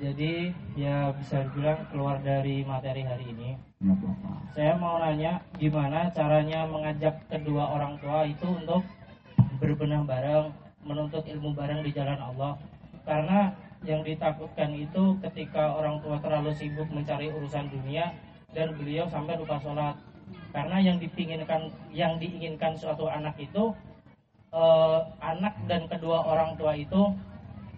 jadi ya bisa dibilang keluar dari materi hari ini. Saya mau nanya gimana caranya mengajak kedua orang tua itu untuk berbenah bareng, menuntut ilmu bareng di jalan Allah. Karena yang ditakutkan itu ketika orang tua terlalu sibuk mencari urusan dunia dan beliau sampai lupa sholat. Karena yang dipinginkan, yang diinginkan suatu anak itu eh, anak dan kedua orang tua itu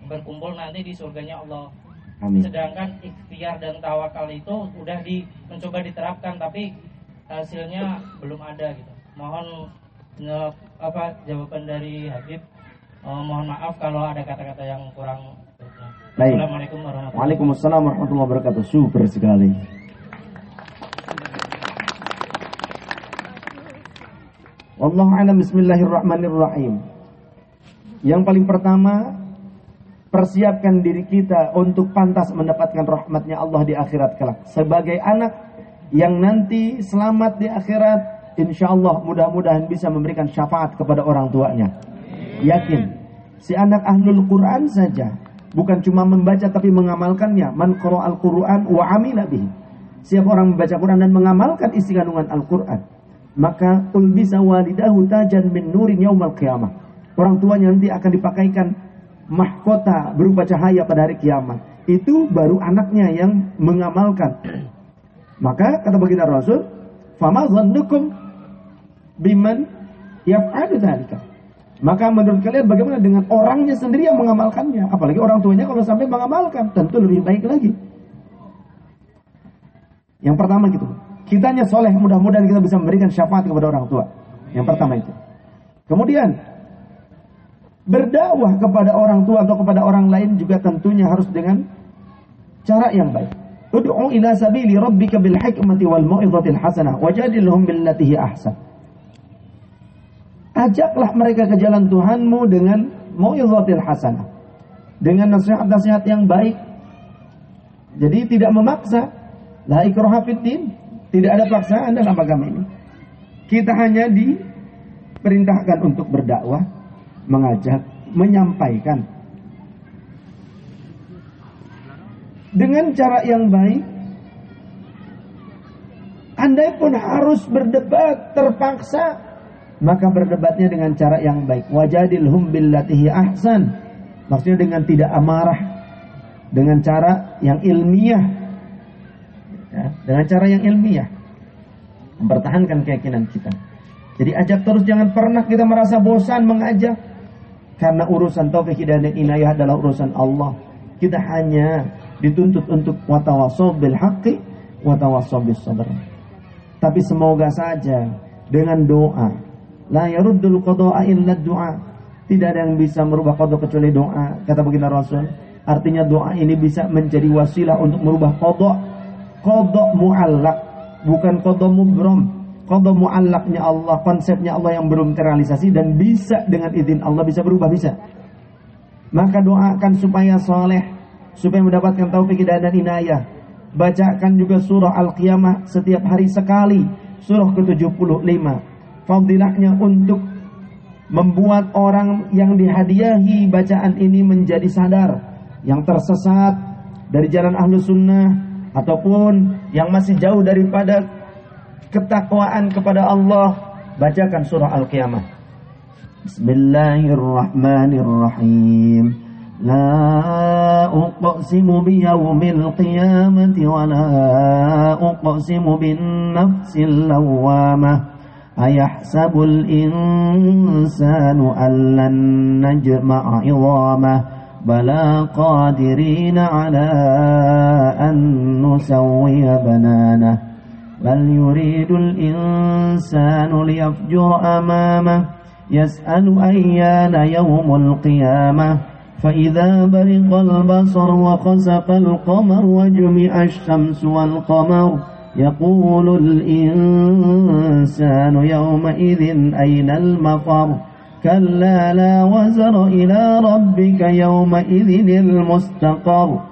berkumpul nanti di surganya Allah. Amin. Sedangkan ikhtiar dan tawakal itu udah di mencoba diterapkan tapi hasilnya belum ada gitu. Mohon apa jawaban dari Habib. Eh, mohon maaf kalau ada kata-kata yang kurang. Baik. Assalamualaikum warahmatullahi Waalaikumsalam warahmatullahi wabarakatuh. Super sekali. Wallahu a'lam bismillahirrahmanirrahim. Yang paling pertama, persiapkan diri kita untuk pantas mendapatkan rahmatnya Allah di akhirat kelak. Sebagai anak yang nanti selamat di akhirat, insya Allah mudah-mudahan bisa memberikan syafaat kepada orang tuanya. Yakin, si anak ahlul Quran saja, bukan cuma membaca tapi mengamalkannya. Man al Quran wa amila bihi. Siapa orang membaca Quran dan mengamalkan isi kandungan Al-Quran, maka ulbisa walidahu tajan min nurin yaumal qiyamah. Orang tuanya nanti akan dipakaikan mahkota berupa cahaya pada hari kiamat. Itu baru anaknya yang mengamalkan. Maka kata baginda Rasul, "Fama dhannukum biman yaf'alu dzalika?" Maka menurut kalian bagaimana dengan orangnya sendiri yang mengamalkannya? Apalagi orang tuanya kalau sampai mengamalkan, tentu lebih baik lagi. Yang pertama gitu. Kitanya soleh, mudah-mudahan kita bisa memberikan syafaat kepada orang tua. Yang pertama itu. Kemudian, berdakwah kepada orang tua atau kepada orang lain juga tentunya harus dengan cara yang baik. Ud'u ila sabili rabbika bil hikmati wal mau'izatil hasanah wajadilhum billati ahsan. Ajaklah mereka ke jalan Tuhanmu dengan mau'izatil hasanah. Dengan nasihat-nasihat yang baik. Jadi tidak memaksa. La ikraha. Tidak ada paksaan dalam agama ini. Kita hanya diperintahkan untuk berdakwah, mengajak, menyampaikan. Dengan cara yang baik, andai pun harus berdebat terpaksa, maka berdebatnya dengan cara yang baik. Wajadilhum billatihi ahsan. Maksudnya dengan tidak amarah, dengan cara yang ilmiah, ya, dengan cara yang ilmiah mempertahankan keyakinan kita. Jadi ajak terus jangan pernah kita merasa bosan mengajak karena urusan taufik hidayah dan inayah adalah urusan Allah. Kita hanya dituntut untuk watawasau bil haqqi watawasau bis sabr. Tapi semoga saja dengan doa la yaruddul qada'a illa du'a. Tidak ada yang bisa merubah qada kecuali doa. Kata baginda Rasul, artinya doa ini bisa menjadi wasilah untuk merubah qada. Qada muallak, bukan qada mubram. Qada muallaknya Allah, konsepnya Allah yang belum terrealisasi dan bisa dengan izin Allah bisa berubah bisa. Maka doakan supaya soleh, supaya mendapatkan taufik dan inayah. Bacakan juga surah Al-Qiyamah setiap hari sekali, surah ke-75. Fadilahnya untuk membuat orang yang dihadiahi bacaan ini menjadi sadar, yang tersesat dari jalan ahlu sunnah, ataupun yang masih jauh daripada ketakwaan kepada Allah, bacakan surah Al-Qiyamah. Bismillahirrahmanirrahim. لا أقسم بيوم القيامة ولا أقسم بالنفس اللوامة أيحسب الإنسان أن لن نجمع عظامه بلى قادرين على أن نسوي بنانه بل يريد الإنسان ليفجر أمامه يسأل أيان يوم القيامة. فإذا برق البصر وخسف القمر وجمع الشمس والقمر يقول الإنسان يومئذ أين المفر؟ كلا لا وزر إلى ربك يومئذ المستقر.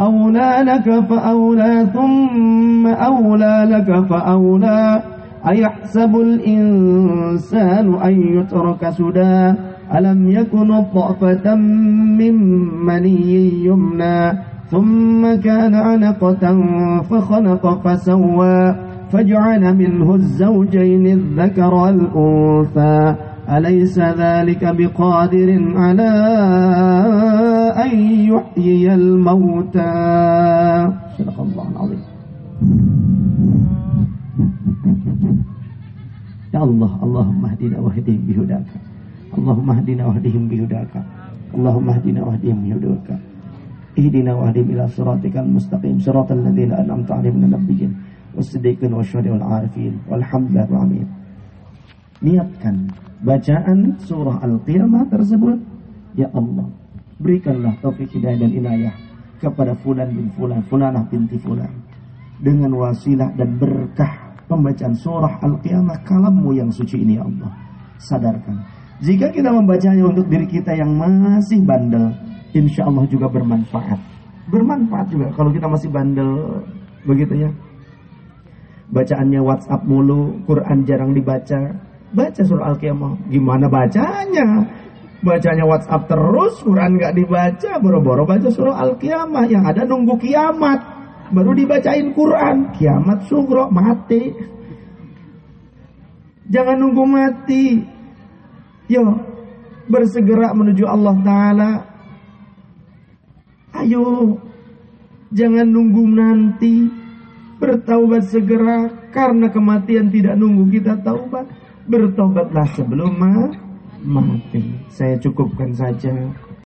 أولى لك فأولى ثم أولى لك فأولى. أيحسب الإنسان أن يترك سدى؟ ألم يكن طأفة من مني يمنى؟ ثم كان عنقة فخلق فسوى. فجعل منه الزوجين الذكر والأنثى. أليس ذلك بقادر على أن يحيي الموتى؟ صدق الله العظيم. يا الله اللهم اهدنا واهدهم بهداك. اللهم اهدنا واهدهم بهداك. اللهم اهدنا واهدهم بهداك. اهدنا واهدهم إلى صراطك المستقيم. صراط الذين أنعمت عليهم من النبيين والصديقين والشهداء والعارفين. والحمد لله العالمين. niatkan bacaan surah Al-Qiyamah tersebut ya Allah berikanlah taufik hidayah dan inayah kepada fulan bin fulan fulanah binti fulan dengan wasilah dan berkah pembacaan surah Al-Qiyamah kalammu yang suci ini ya Allah sadarkan jika kita membacanya untuk diri kita yang masih bandel, insya Allah juga bermanfaat. Bermanfaat juga kalau kita masih bandel, begitu ya. Bacaannya WhatsApp mulu, Quran jarang dibaca. Baca surah Al-Qiyamah. Gimana bacanya? Bacanya WhatsApp terus, Quran nggak dibaca, boro-boro baca surah Al-Qiyamah. Yang ada nunggu kiamat. Baru dibacain Quran. Kiamat sugro, mati. Jangan nunggu mati. Yo, bersegera menuju Allah Ta'ala. Ayo, jangan nunggu nanti. Bertaubat segera, karena kematian tidak nunggu kita taubat. Bertobatlah sebelum mati. Saya cukupkan saja.